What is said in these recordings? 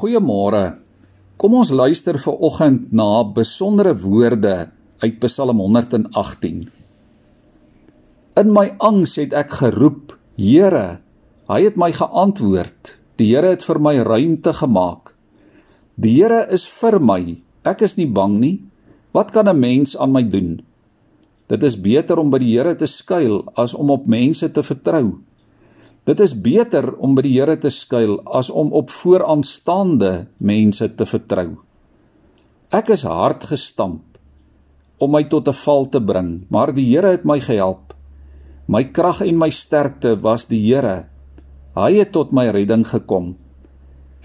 Goeiemôre. Kom ons luister ver oggend na besondere woorde uit Psalm 118. In my angs het ek geroep, Here, hy het my geantwoord. Die Here het vir my ruimte gemaak. Die Here is vir my. Ek is nie bang nie. Wat kan 'n mens aan my doen? Dit is beter om by die Here te skuil as om op mense te vertrou. Dit is beter om by die Here te skuil as om op vooraanstaande mense te vertrou. Ek is hard gestamp om my tot 'n val te bring, maar die Here het my gehelp. My krag en my sterkte was die Here. Hy het tot my redding gekom.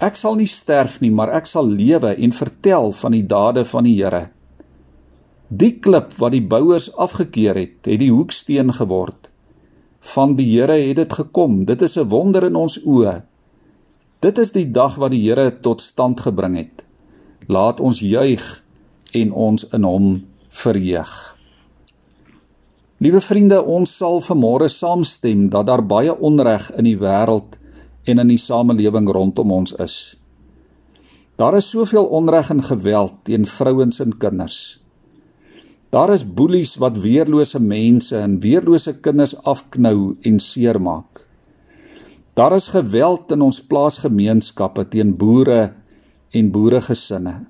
Ek sal nie sterf nie, maar ek sal lewe en vertel van die dade van die Here. Die klip wat die bouers afgekeur het, het die hoeksteen geword van die Here het dit gekom. Dit is 'n wonder in ons oë. Dit is die dag wat die Here tot stand gebring het. Laat ons juig en ons in hom verheug. Liewe vriende, ons sal vanmôre saamstem dat daar baie onreg in die wêreld en in die samelewing rondom ons is. Daar is soveel onreg en geweld teen vrouens en kinders. Daar is boelies wat weerlose mense en weerlose kinders afknou en seermaak. Daar is geweld in ons plaasgemeenskappe teen boere en boeregesinne.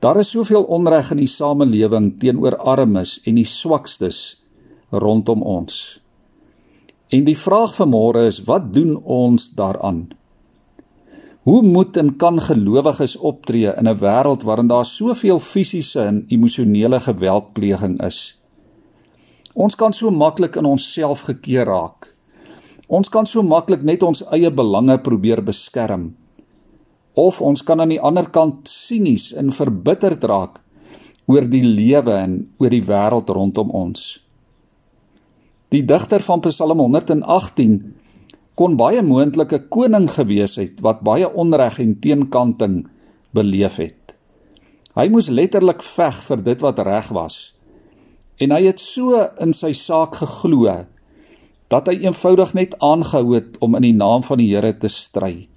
Daar is soveel onreg in die samelewing teenoor armes en die swakstes rondom ons. En die vraag vanmôre is wat doen ons daaraan? Hoe moet en kan gelowiges optree in 'n wêreld waarin daar soveel fisiese en emosionele geweldpleging is? Ons kan so maklik in onsself gekeer raak. Ons kan so maklik net ons eie belange probeer beskerm. Of ons kan aan die ander kant sinies en verbitterd raak oor die lewe en oor die wêreld rondom ons. Die digter van Psalm 118 kon baie moontlike koning gewees het wat baie onreg en teenkanting beleef het. Hy moes letterlik veg vir dit wat reg was. En hy het so in sy saak geglo dat hy eenvoudig net aangehou het om in die naam van die Here te stry.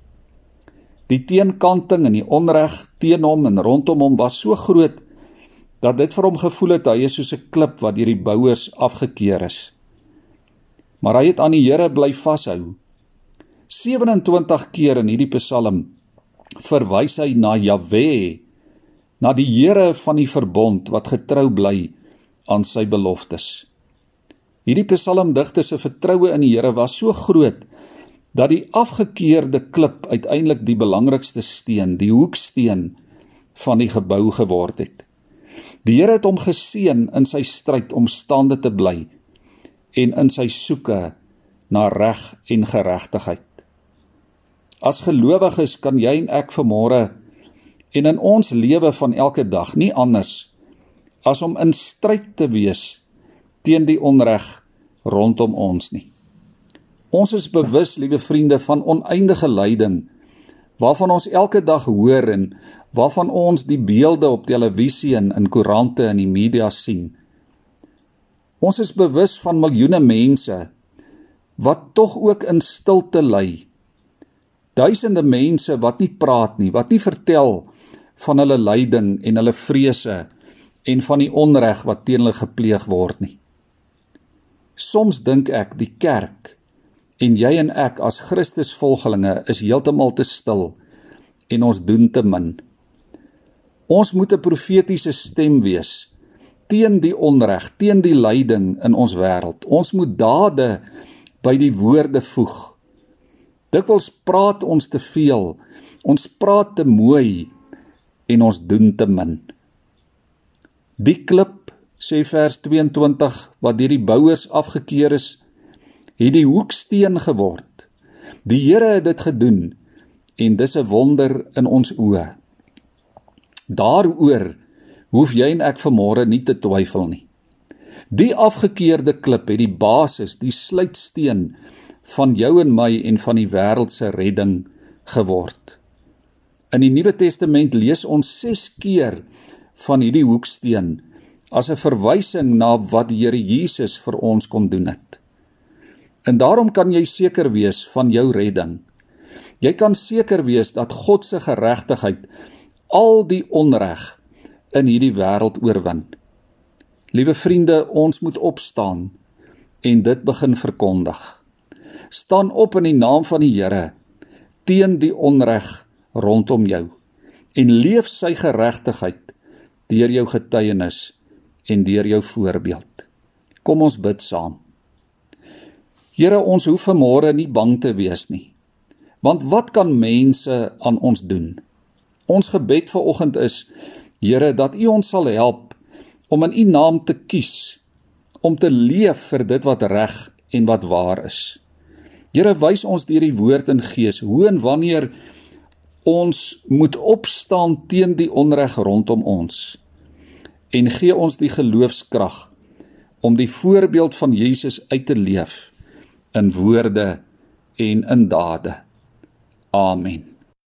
Die teenkanting en die onreg teen hom en rondom hom was so groot dat dit vir hom gevoel het hy is soos 'n klip wat deur die bouers afgekeur is. Maar hy het aan die Here bly vashou 27 keer in hierdie Psalm verwys hy na Jahwe, na die Here van die verbond wat getrou bly aan sy beloftes. Hierdie Psalmdigter se vertroue in die Here was so groot dat die afgekeerde klip uiteindelik die belangrikste steen, die hoeksteen van die gebou geword het. Die Here het hom geseën in sy stryd om staande te bly en in sy soeke na reg en geregtigheid. As gelowiges kan jy en ek vanmôre en in ons lewe van elke dag nie anders as om in stryd te wees teen die onreg rondom ons nie. Ons is bewus, liewe vriende, van oneindige lyding waarvan ons elke dag hoor en waarvan ons die beelde op televisie en in koerante en die media sien. Ons is bewus van miljoene mense wat tog ook in stilte ly duisende mense wat nie praat nie, wat nie vertel van hulle lyding en hulle vrese en van die onreg wat teen hulle gepleeg word nie. Soms dink ek die kerk en jy en ek as Christusvolgelinge is heeltemal te stil en ons doen te min. Ons moet 'n profetiese stem wees teen die onreg, teen die lyding in ons wêreld. Ons moet dade by die woorde voeg Dikwels praat ons te veel. Ons praat te mooi en ons doen te min. Die klip sê vers 22 wat deur die bouers afgekeur is, het die hoeksteen geword. Die Here het dit gedoen en dis 'n wonder in ons oë. Daaroor hoef jy en ek vanmôre nie te twyfel nie. Die afgekeerde klip het die basis, die sluitsteen van jou en my en van die wêreld se redding geword. In die Nuwe Testament lees ons 6 keer van hierdie hoeksteen as 'n verwysing na wat die Here Jesus vir ons kom doen het. En daarom kan jy seker wees van jou redding. Jy kan seker wees dat God se geregtigheid al die onreg in hierdie wêreld oorwin. Liewe vriende, ons moet opstaan en dit begin verkondig. Staan op in die naam van die Here teen die onreg rondom jou en leef sy geregtigheid deur jou getuienis en deur jou voorbeeld. Kom ons bid saam. Here, ons hoef vanmôre nie bang te wees nie. Want wat kan mense aan ons doen? Ons gebed vir oggend is Here dat U ons sal help om in U naam te kies om te leef vir dit wat reg en wat waar is. Here wys ons deur die woord en gees hoe en wanneer ons moet opstaan teen die onreg rondom ons en gee ons die geloofskrag om die voorbeeld van Jesus uit te leef in woorde en in dade. Amen.